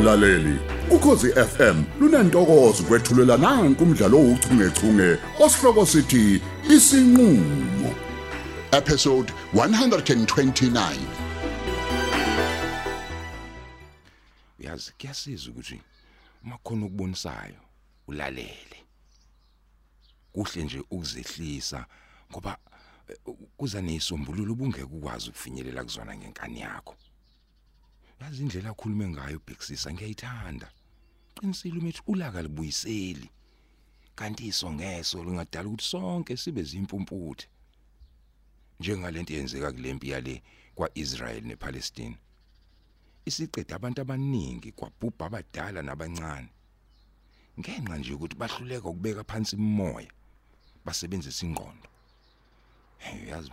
mlaleli. Ukhosi FM lunantokozo kwethulela nanku umdlalo ouchungechunge osihloko sithi isinqulo. Episode 129 uyazi kuyasiza ukuthi uma khona ukubonisayo ulalele. Kuhle nje ukuzehlisa ngoba eh, kuza nesombululo ubungeke ukwazi ukufinyelela kuzona ngenkani yakho. Yazi indlela akhulume ngayo ubhekisisa ngiyayithanda. Qinisile umethi ulaka libuyiseli. Kanti isongeso lingadala ukuthi sonke sibe zimpumputhe. Njengalento eyenzeka kulempi yale kwaIsrael nePalestine. Isiqeda abantu abaningi kwabhubha abadala nabancane. Ngenxa nje ukuthi bahluleka ukubeka phansi imimoya basebenzisa ingqondo. Hey yazi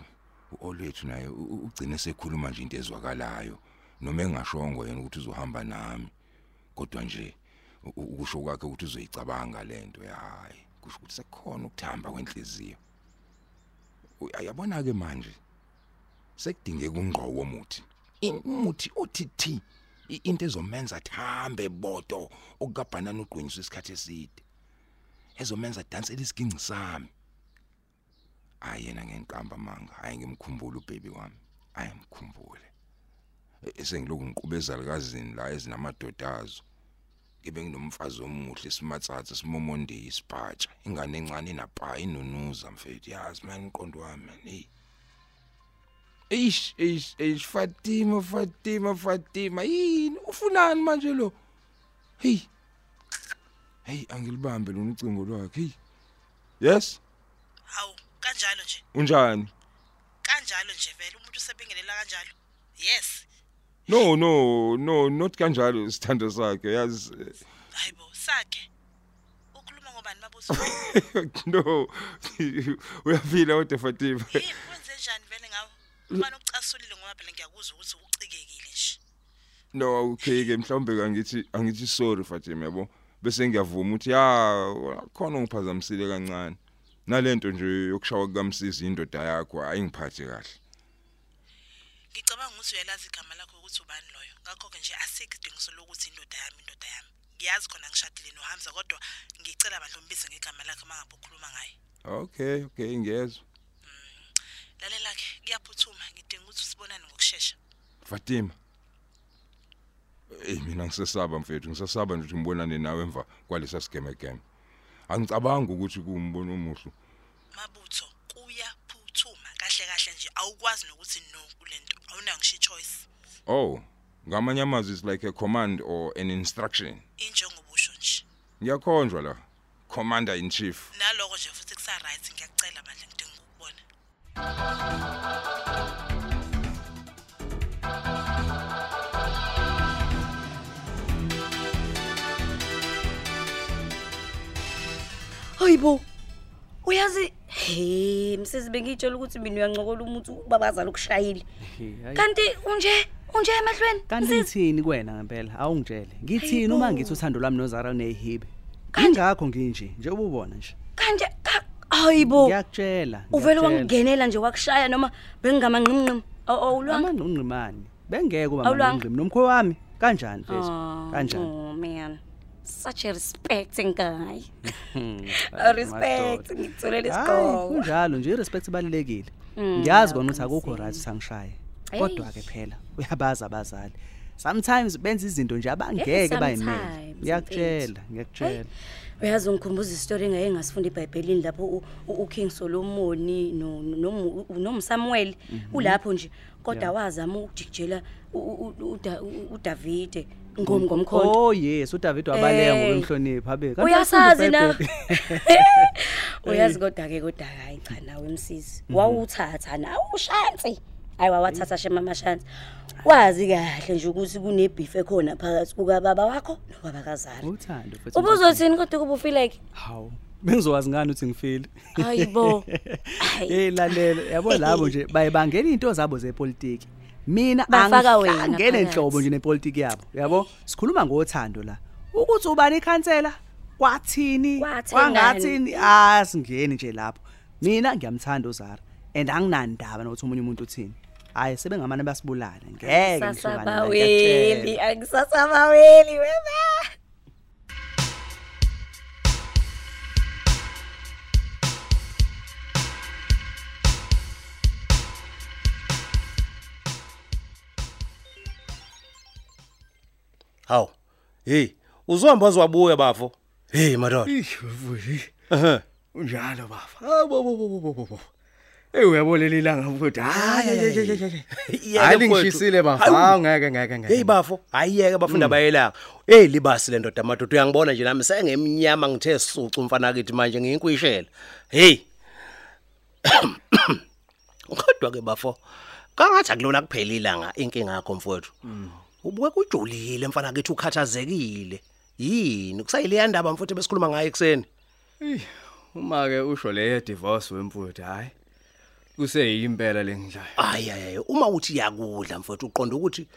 uolwethu naye u- u- ugcine sekhuluma nje into ezwakalayo. Noma engashongo yena ukuthi uzohamba nami kodwa nje u- u- ukusho kwakhe ukuthi uzoyicabanga lento hayi kusho ukuthi sekukhona ukuthamba kwenhliziyo. Uy- yabona ke manje sekudingeka ungqo womuthi In- umuthi othi i- into ezomenza thambe bodo okukabhanana uqwinyiswa isikhathi eside ezomenza dansela isiginci sami. Ayena ngenqamba manga hayi ngimkhumbula ubaby wami ayimkhumbule esengiloku ngiqubeza likazini la ezinamadodazo ngibe nginomfazi omuhle simatsatsa simomonde isiphatsha ingane encane inapa inunuza mfethu. Yazi manje iqondo wami man hey. Eish eish eish Fatima Fatima Fatima. Yini? Ufunani manje lo? Hey. Hey angilibambe lona ucingo lwakhe hey. Yes? Hawu, kanjalo nje. unjani? Kanjalo nje vele umuntu usebingelela kanjalo. Yes. No no no not kanjalo isithando sakhe yazi Hayibo, sakhe. Ukhuluma ngobani mabuzo? no uyafila kodwa Fatima Yini kwenze njani vele ngawe? Ubani ukucasulile ngoba phela ngiyakuzwa ukuthi ucikekile nje. no okay ke mhlawumbe kangithi angithi sorry Fatima yabo bese ngiyavuma ukuthi ya khona ungiphazamisile kancane nalento nje yokushawa kukamsisi indoda yakho ayingiphathe kahle Ngicabanga ukuthi uyalazi igama lakho ukuthi ubani loyo. Ngakho ke nje asikho idingo sokuthi indoda yami indoda yami. Ngiyazi khona ngishadile noHamza kodwa ngicela bandle umbize ngegama lakhe mangabe ukhuluma ngaye. okay okay ngiyezwa Lalela ke, kuyaphuthuma ngidinga ukuthi sibonane ngokusheshsha. Fatima Eh mina ngisesaba mfethu ngisesaba nje ukuthi ngibonane nawe emva kwalesa sigeme game angicabanga ukuthi kuwumbono omuhle Mabutho kuyaphuthuma kahle kahle nje awukwazi nokuthi no kulento. Awunayo ngisho choice. oh ngamanye amazwi is like a command or an instruction Injengobusho nje. ngiyakhonjwa la commander in chief Naloko nje futhi kusa right ngiyakucela bandle ngidinga ukubona. Hayibo. Uyazi hey msisi bengitshela ukuthi mina uyancokola umuntu ubabazala ukushayile. Kanti unje unje emahlweni. Kanti ngithini kuwena ngempela awungitshele ngithini uma ngithi uthando lwami noZara unehibe ingakho nginje nje ububona nje kanje ka- hayibo. ngiyakutshela Uvele wangingenela nje wakushaya noma bengingamanqinqimi. Oh ulwanga. amangqingqimani bengeke uba mangqingqimi nomkho wami kanjani mfethu kanjani Oh man. Such a respecting guy. Hmm, A respect ngitholele Hayi, isikole. kunjalo nje irespect ibalekile Mm, ngiyazi kona ukuthi akukho right sangishaye. Kodwa ke phela uyabaza abazali. Sometimes benza izinto nje abangeke sometimes, bayimele ngiyakutshela. Hey, ngiyakutshela uyazi ungikhumbuza istory engeke ngasifunda eBhayibhelini lapho u- u- uKing Solomon no no no Samuel ulapho nje. Kodwa Yeah. wazama ukujikijela u- u- u- uDa- u- uDavide ngom ngomkhonto. Oh yes uDavid wabaleka Hey. ngokumhlonipha habe Kanti uyasazi uyafunda na? iBhayibheli? uyazi kodwa ke kodwa hayi cha nawe msisi wawuthatha nawe ushansi. Hayi wawathatha shema amashansi wazi kahle nje ukuthi kunebeef ekhona phakathi kukababa wakho nobaba kazara uthando futhi ubuzothini kodwa kuba ufeel like hawu bengizowazi ngani ukuthi ngifile? Hayibo Hayi. hey lalela. Yabo labo nje bayibangela into zabo zepolitiki. Mina Bafaka wena angene phakathi. enhlobo nje nepolitiki yabo yabo? Sikhuluma ngothando la. Ukuthi ubani ikhansela? Kwathini? Kwathengani? wangathini asingeni nje lapho. Mina ngiyamthanda uZara and anginandaba nokuthi umunye umuntu uthini. Hayi sebengamane basibulala ngeke ngihlukane naye, Sasabaweli, ngiyakutshela. angisasabaweli wena. Hawu. Hey, uzohamba uzwabuya bafo. Hey madoda. Ifuthi. Ehhe. Unjalo baba. Hawo bo bo bo bo bo. Hey uyabolela ilanga mfowethu. Hayi hayi hayi hayi. Yeke Hayi mfowethu. ngishisile Hawu. baba. Ngeke ngeke ngeke. Hey bafo, ayiyeke bafunda bayelanga. Hey libasi le ndoda madoda uyangibona nje nami sengemnyama ngithe sucu umfana kithi manje ngiyinkuyishela. Hey. Kodwa ke bafo, kangathi akulona kuphela ilanga inkinga yakho mfowethu. Ubuke kujulile mfana kithi ukhathazekile. Yini kusayile yandaba mfowethu besikhuluma ngayo ekseni. Uma ke usho le divorce wemfowethu hayi. Kuseyimpela lengidlayo. Hayi hayi uma uthi yakudla mfowethu uqonda ukuthi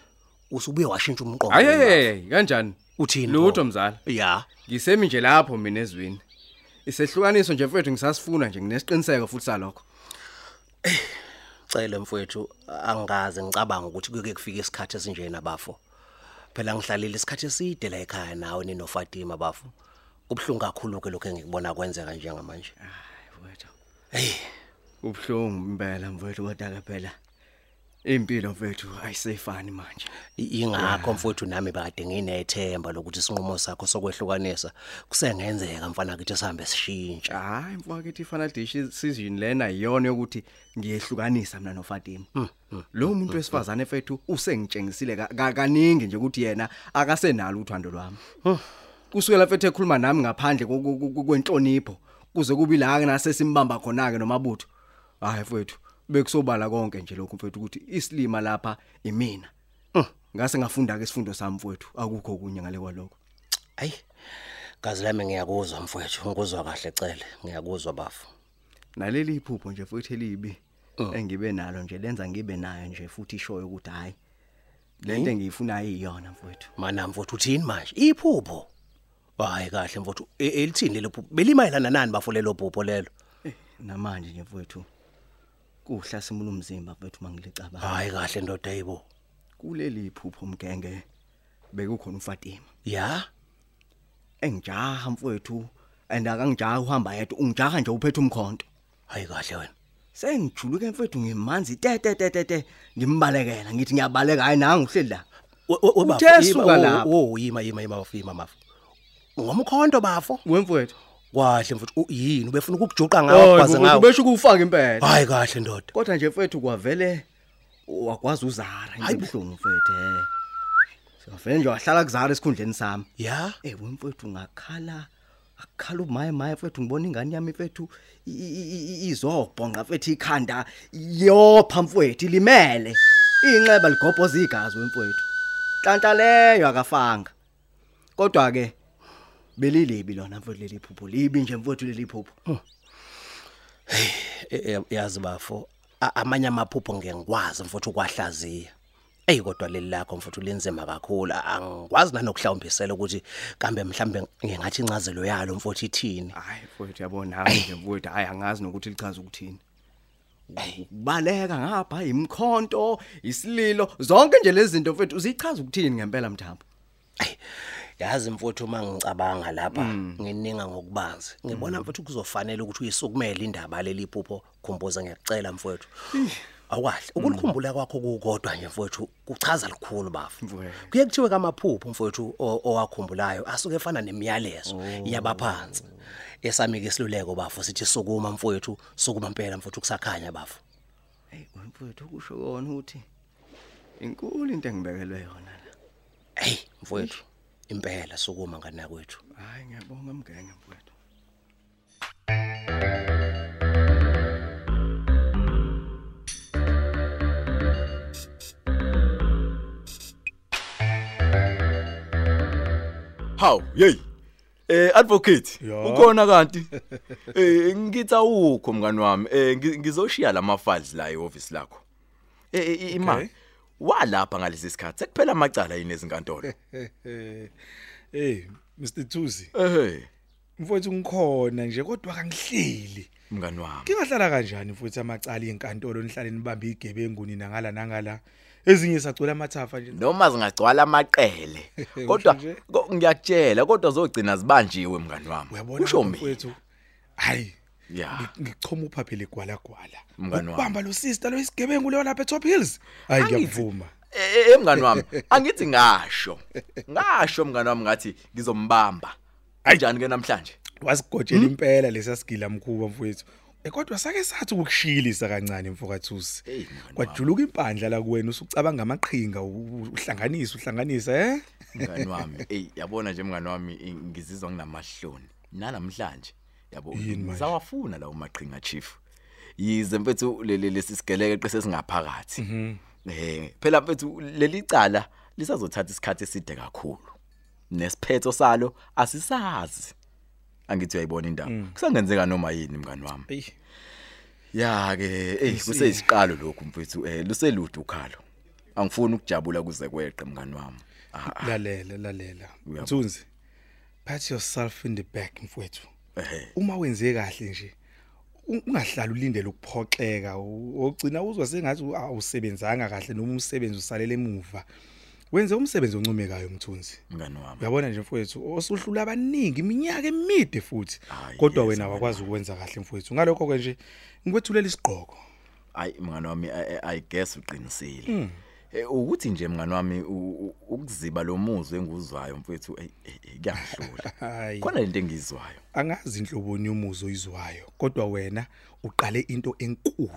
usubuye washintsha umqondo. Hayi hey kanjani? Uthini? Lutho mzala. Ya. Ngisemi nje lapho mina ezwini. Isehlukaniso nje mfowethu ngisasifuna nje nginesiqiniseko futhi salokho. Cele mfowethu angaze ngicabanga ukuthi kuke kufike isikhathi esinjena bafo. Phela ngihlalile isikhathi eside la ekhaya nawe nino Fatima bafo. Kubhlungu kakhulu ke lokho engikubona kwenzeka njengamanje. Mfowethu. Hey, Ubhlungu impela mfowethu kodwa ke phela impilo mfowethu ayisefani manje. ingakho mfowethu nami bade nginethemba lokuthi isinqumo sakho sokwehlukanisa kusengenzeka mfana kithi sihambe sishintsha. Hayi mfowethu i-final decision lena iyona yokuthi ngiyehlukanisa mina noFatima. Lo muntu wesifazane mfethu usengitshengisile ka- ka- kaningi nje ukuthi yena akasenalo uthando lwami. Kusukela mfethu ekhuluma nami ngaphandle kwenhlonipho kuze kube la nase simbamba khona ke nomabutho. Hayi mfethu bekusobala konke nje lokhu mfethu ukuthi isilima lapha imina. Ngase ngafunda ke isifundo sami mfethu akukho kunye ngale kwalokho. Ayi. Gazi lami ngiyakuzwa mfowethu, ngikuzwa kahle cele, ngiyakuzwa bafo. naleli iphupho nje futhi elibi engibe nalo nje lenza ngibe nayo nje futhi ishoyo ukuthi hayi lento engiyifunayo iyona mfowethu Mana mfowethu uthini manje? Iphupho. Hayi kahle mfowethu, E- elithini lelo phupho? Belimayelana nani bafo lelo phupho lelo? namanje nje mfowethu kuhlasimula umzimba mfowethu mangilicabanga Hayi kahle ndoda yibo. kuleli iphupho mgenge bekukhona uFatima Ya? engijaha mfowethu and akangijaha uhamba yedwa ungijaha nje uphethe umkhonto Hayi kahle wena. sengijuluke mfowethu ngimanzi te te te te te ngimbalekela ngithi ngiyabaleka hayi nanga uhleli la Uthe suka lapha. Oh, yima yima yima bafima mafu. Ngomkhonto bafo. wemfowethu Kahle mfowethu, u- yini ubefuna ukukujuqa ngawo kwaze ngawo? besho ukufaka impela Hayi kahle ndoda. Kodwa nje mfethu kwavele wakwazi uzara Hayi bo. ibhlungu mfethu eh. Singavele nje wahlala kuzara esikhundleni sami. Ya? Eh wemfethu ngakhala akukhala umaye maye mfethu ngibona ingane yami mfethu izobhonqa mfethu ikhanda yopha mfethu limele. Inxeba ligobhoza igazi wemfethu. Hlanhla leyo akafanga. Kodwa ke belilibi lona mfethu leli phupho libi nje mfethu leli phupho. E- e- yazi bafo amanye amaphupho ngiyangikwazi mfowethu ukwahlaziya Ey kodwa leli lakho mfowethu linzima kakhulu angikwazi nanokuhlawumbisela ukuthi kambe mhlambe ngingathi incazelo yalo mfowethu ithini Hayi mfowethu yabona nje mfowethu hayi angazi nokuthi lichaza ukuthini. Ukubaleka ngapha imkhonto, isililo, zonke nje lezi zinto mfowethu uzichaza ukuthini ngempela mthambo. Ey yazi mfowethu uma ngicabanga lapha ngininga ngokubanzi. Ngibona mfowethu kuzofanele ukuthi uyisukumele indaba leli phupho khumbuza ngiyakucela mfowethu. Awukahle ukulikhumbula kwakho kukodwa nje mfowethu kuchaza likhulu bafu. Mfowethu. kuye kuthiwe kamaphupho mfowethu o- owakhumbulayo asuke efana nemiyalezo yabaphansi esamike isiluleko bafu sithi sukuma mfowethu sukuma impela mfowethu kusakhanya bafu. Hey mfowethu kusho kona ukuthi inkulu into engibekelwe yona la. hey mfowethu. Impela sukuma ngana kwethu Hayi ngiyabonga mgenge mfowethu. Haw, hey. Eh advocate, ukhona kanti? Eh ngithi awukho mngani wami. Eh ngi- ngizoshiya lama files la eoffice lakho. Eh eh, ima. Walapha ngalesi sikhathi sekuphela amacala yini ezinkantolo. Hey Mr Thusi Eh. mfowethu ngikhona nje kodwa kangihleli. Mngani wami. Kingahlala kanjani mfowethu amacala enkantolo nihlale nibambe igebengu nina ngala nangala? Ezinye sacwela amathafa nje. Noma zingagcwala amaqele. Kodwa ko- ngiyakutshela kodwa zogcina zibanjiwe mngani wami. Usho mina mfowethu? hayi ngichoma uphaphela igwala gwala Mngani wami. ukubamba lo sister lo isigebengu leyo lapha eTop Hills. Hayi Angithi- ngiyakuvuma Eh eh, mngani wami angithi ngasho ngasho mngani wami ngathi ngizombamba. Kanjani ke namhlanje? Wasigojela impela lesiyasigila mkhuba mfowethu. Eh, kodwa sake sathi ukukushilisa kancane mfokathusi kwajuluka impandla la kuwena usucabanga amaqhinga uhlanganisa uhlanganisa eh? Mngani wami ey yabona nje mngani wami eh, ngizizwa nginamahloni. Nanamhlanje yabo ngizawafuna lawo maqhinga chief. Yize mfethu leli lesisigeleke qese singaphakathi Mhm. eh phela mfethu leli cala lisazothatha isikhathi eside kakhulu. Nesiphetho salo asisazi. Angithi uyayibona indaba? Mm. kusangenzeka noma yini mngani wami? Ya ke ey kuseyisiqalo lokhu mfethu. Eh luselude ukhalo. Angifuni ukujabula kuze kweqe mngani wami. Ah, ah, lalela lalela. Mthunzi pat yourself in the back mfowethu ehe uma wenze kahle nje ungahlali ulindele ukuphoxeka ogcina uzwa sengathi awusebenzanga kahle noma umsebenzi usalele emuva. Wenze umsebenzi oncomekayo mthunzi. Mngani wami. Uyabona nje mfowethu osuhlula abaningi iminyaka emide futhi. Hayi, kodwa wena wakwazi ukwenza kahle mfowethu. Ngalokho ke nje ngikwethulela isiqhoko Ay mngani wami I, guess uqinisile. Eh ukuthi nje mngani wami u- u- ukuziba lo muzwe enguzwayo mfethu ey ey, ey, kuyangihlula. hayi Khona lento engizwayo. angazi inhloboni yomuzo oyizwayo kodwa wena uqale into enkulu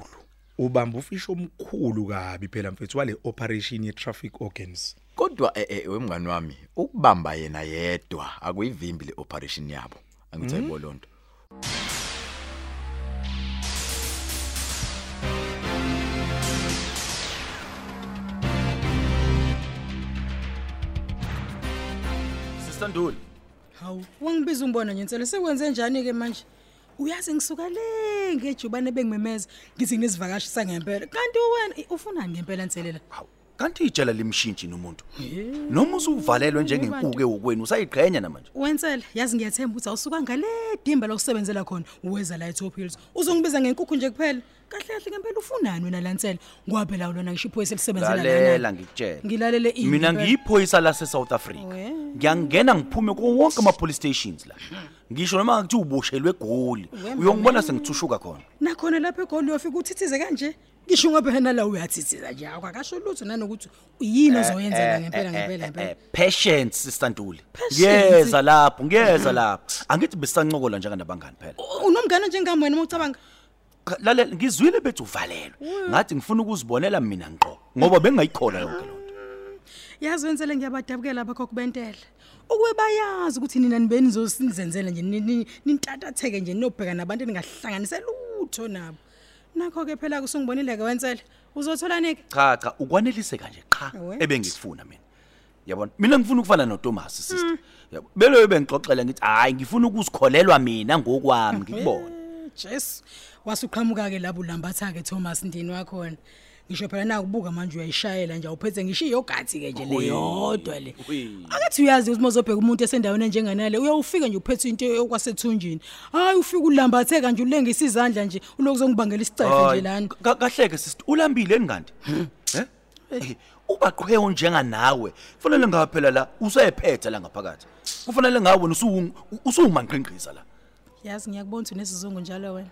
ubamba ufisho omkhulu kabi phela mfethu wale operation ye traffic organs Kodwa eh, eh wemngani wami ukubamba yena yedwa akuyivimbi le operation yabo. Angithi ayibo lonto. Sisanduli. Hawu, wangibiza umbona nje nsele sekwenze njani ke manje? Uyazi ngisuka le ngejubane bengimemeza ngithi ngisivakashi sangempela. Kanti wena ufunani ngempela nselela? Hawu. Kanti ijala limshintshi nomuntu. Noma usuvalelwe njengenkuke wokwenu usayiqhenya namanje. Wensele, yazi ngiyathemba ukuthi awusuka ngale dimba lokusebenzela khona uweza la eTop Hills. Uzongibiza ngenkukhu nje kuphela. Kahle kahle ngempela ufunani wena lansele? Ngoba phela lona ngisho iphoyisa elisebenzela Lalela ngikutshela. Ngilalele ini. Mina ngempela. ngiyiphoyisa lase South Africa. We. Ngiyangena ngiphume kuwo wonke ama police stations la. Ngisho noma ngakuthi uboshelwe egoli, We, uyongibona mama. sengithushuka khona. nakhona lapha egoli uyofika uthithize kanje ngisho ngoba phela la uyathithiza nje akakasho lutho nanokuthi yini ozoyenzela ngempela ngempela ngempela Patience sister Ntuli. Patience. Ngiyeza lapho, ngiyeza lapho. Angithi besancokola njenganabangani phela. U- unomngane njengami wena mawucabanga Cha, lalela ngizwile bethi uvalelwe. Ngathi ngifuna ukuzibonela mina ngqo ngoba bengayikhola yonke lonto. yazi wenzele ngiyabadabukela lapha khokho bentela ukube bayazi ukuthi nina nibeni nizosenzela nje ni- ni- nintatatheke nje nobheka nabantu ningahlanganise lutho nabo nakho ke phela kusungibonile ke wenzele uzotholani ke Cha cha, ukwaneliseka nje qha Ewe. ebengikufuna mina. Yabona? Mina ngifuna ukufana noThomas sister. Yabo. Belo bengixoxela ngithi hayi ngifuna ukuzikholelwa mina ngokwami ngikubona. Jesu wasuqhamuka ke labo ulambatha ke Thomas Ndini wakhona ngisho phela nakubuka manje uyayishayela nje awuphethe ngisho iyogathi ke nje leyodwa le akathi uyazi ukuthi mozobheka umuntu esendaweni enjenganale uyawufika nje uphethe into yokwasethunjini hayi ufika ulambatheka nje ulengisa izandla nje ulokuzongibangela isicefe nje lana Ka- Kahleke sister, ulambile enganti? Eh? Eh, Ubaqhweyo njenganawe. Kufanele ngaphela la usephethe la ngaphakathi. Kufanele ngawe usu usumanqinqisa la. yazi ngiyakubona ukuthi nesizungu njalo wena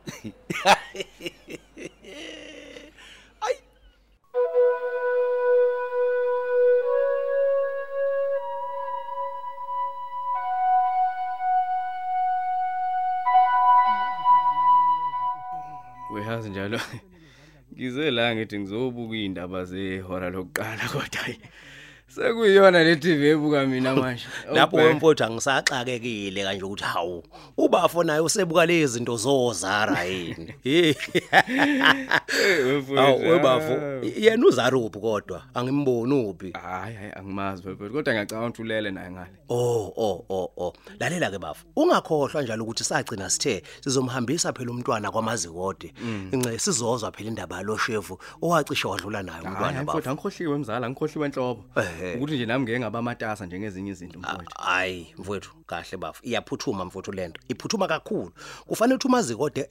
Uyazi njalo. Ngize la ngithi ngizobuka indaba zehora lokuqala kodwa hayi. Sekuyiyona le TV ebuka mina manje. lapho wemfowethu angisaxakekile kanje ukuthi hawu ubafo naye usebuka lezi zinto zozara yini Eh. hawu webafo yena uzara uphi kodwa angimboni uphi Hayi hayi angimazi phela kodwa ngiyacabanga ukuthi ulele naye ngale. Oh oh oh oh lalela ke bafo ungakhohlwa njalo ukuthi sagcina sithe sizomhambisa phela umntwana kwamazikode ince sizozwa phela indaba yalo shefu owacishe wadlula nayo Hayi umntwana mfowethu bafo angikhohliwe mzala angikhohliwe enhlobo. Ehhe. Ukuthi nje nami ngeke ngaba matasa njengezinye izinto mfowethu. hayi mfowethu kahle bafu iyaphuthuma mfowethu lento iphuthuma kakhulu. Kufanele ukuthi umazi kodwa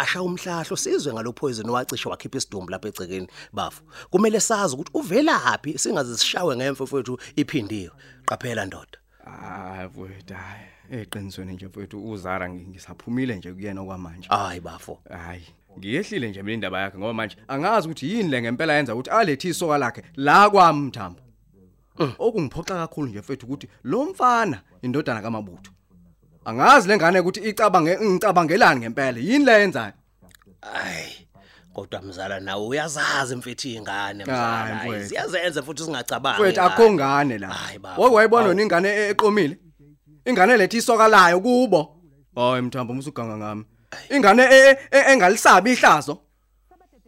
asha umhlahlo sizwe ngalophoyizini owacishe wakhipha isidumbu lapha egcekeni bafu kumele sazi ukuthi uvelaphi singaze sishawe ngemfe mfowethu iphindiwe. Qaphela ndoda. Hayi mfowethu hayi. Eqinisweni nje mfowethu uzara ngi- ngisaphumile nje kuyena okwamanje. Hayi bafo. Hayi ngiyehlile nje mina indaba yakhe ngoba manje angazi ukuthi yini le ngempela yenza ukuthi alethe isoka lakhe la kwami mthambo okungiphoxa kakhulu nje mfethu ukuthi lo mfana indodana kaMabutho angazi lengane ukuthi icabange ngicabangelani ngempela yini le yenzayo? Hayi kodwa mzala nawe uyazazi mfethu ingane Hayi, mzala. Mfowethu. hayi, siyazenza futhi singacabangi mfethu ingane. akho ngane la. Hayi, baba. wake wayibona Awu. ingane e- eqomile? Ingane lethe isoka layo kubo? Hayi mthambo umsuganga ngami. Ingane e- e- e- engalisabi ihlazo?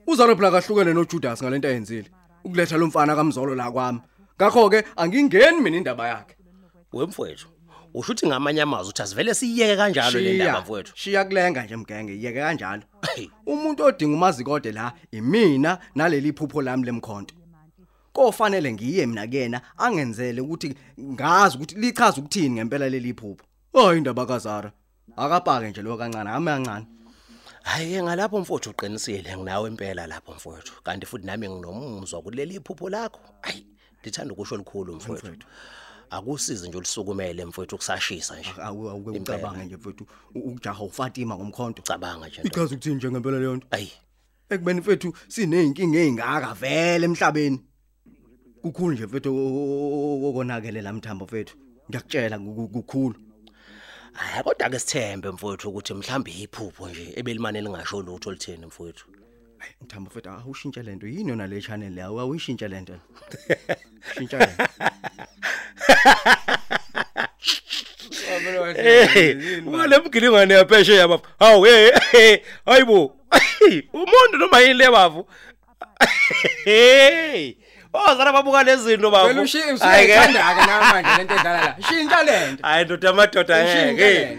Uzalo phela kahlukene noJudas ngalento ayenzile? Ukuletha lo mfana kamzolo la kwami. Ngakho ke angingeni mina indaba yakhe. Wemfowethu usho ukuthi ngamanye amazwi ukuthi asivele siyiyeke kanjalo le ndaba mfowethu. shiya kulenga nje mgenge yeke kanjalo. Umuntu odinga umazikode la imina naleli phupho lami lemkhonto. Kofanele ngiye mina kuyena angenzele ukuthi ngazi ukuthi lichaza ukuthini ngempela leli phupho. Hayi indaba kazara akapake nje lo kancane ame kancane. Hayi ngalapho mfowethu uqinisile nginawe impela lapho mfowethu. Kanti futhi nami nginomuzwa kuleli iphupho lakho. Ayi ndithanda ukusho olukhulu mfowethu. akusize nje ulisukumele mfowethu kusashisa nje. Awuke ucabange nje mfethu u- ukujaha uFatima ngomkhonto. Cabanga nje ichaza ukuthini nje ngempela leyo nto? Ayi. Ekubeni mfethu sineyinkinga ezingaka vele emhlabeni. Kukhulu nje mfethu okonakele lamthambo mfethu. Ngiyakutshela ku- kukhulu. Hayi kodwa ke sithembe mfowethu ukuthi mhlambe iphupho nje ebelimane lingasho lutho litheni mfowethu. Mthambo mfethu awushintshe lento yini yona le channel le? Awuyishintshe lento shintsha lento wale mgilingwane yapheshe yaba hawu hey hayibo. Umuntu noma yini le bavu? Hey ozara babuka lezinto bavu. Vele ushi- usuyayithanda-ke nawe manje lento edlala la. Shintsha lento. hayi ndoda amadoda Ushintshe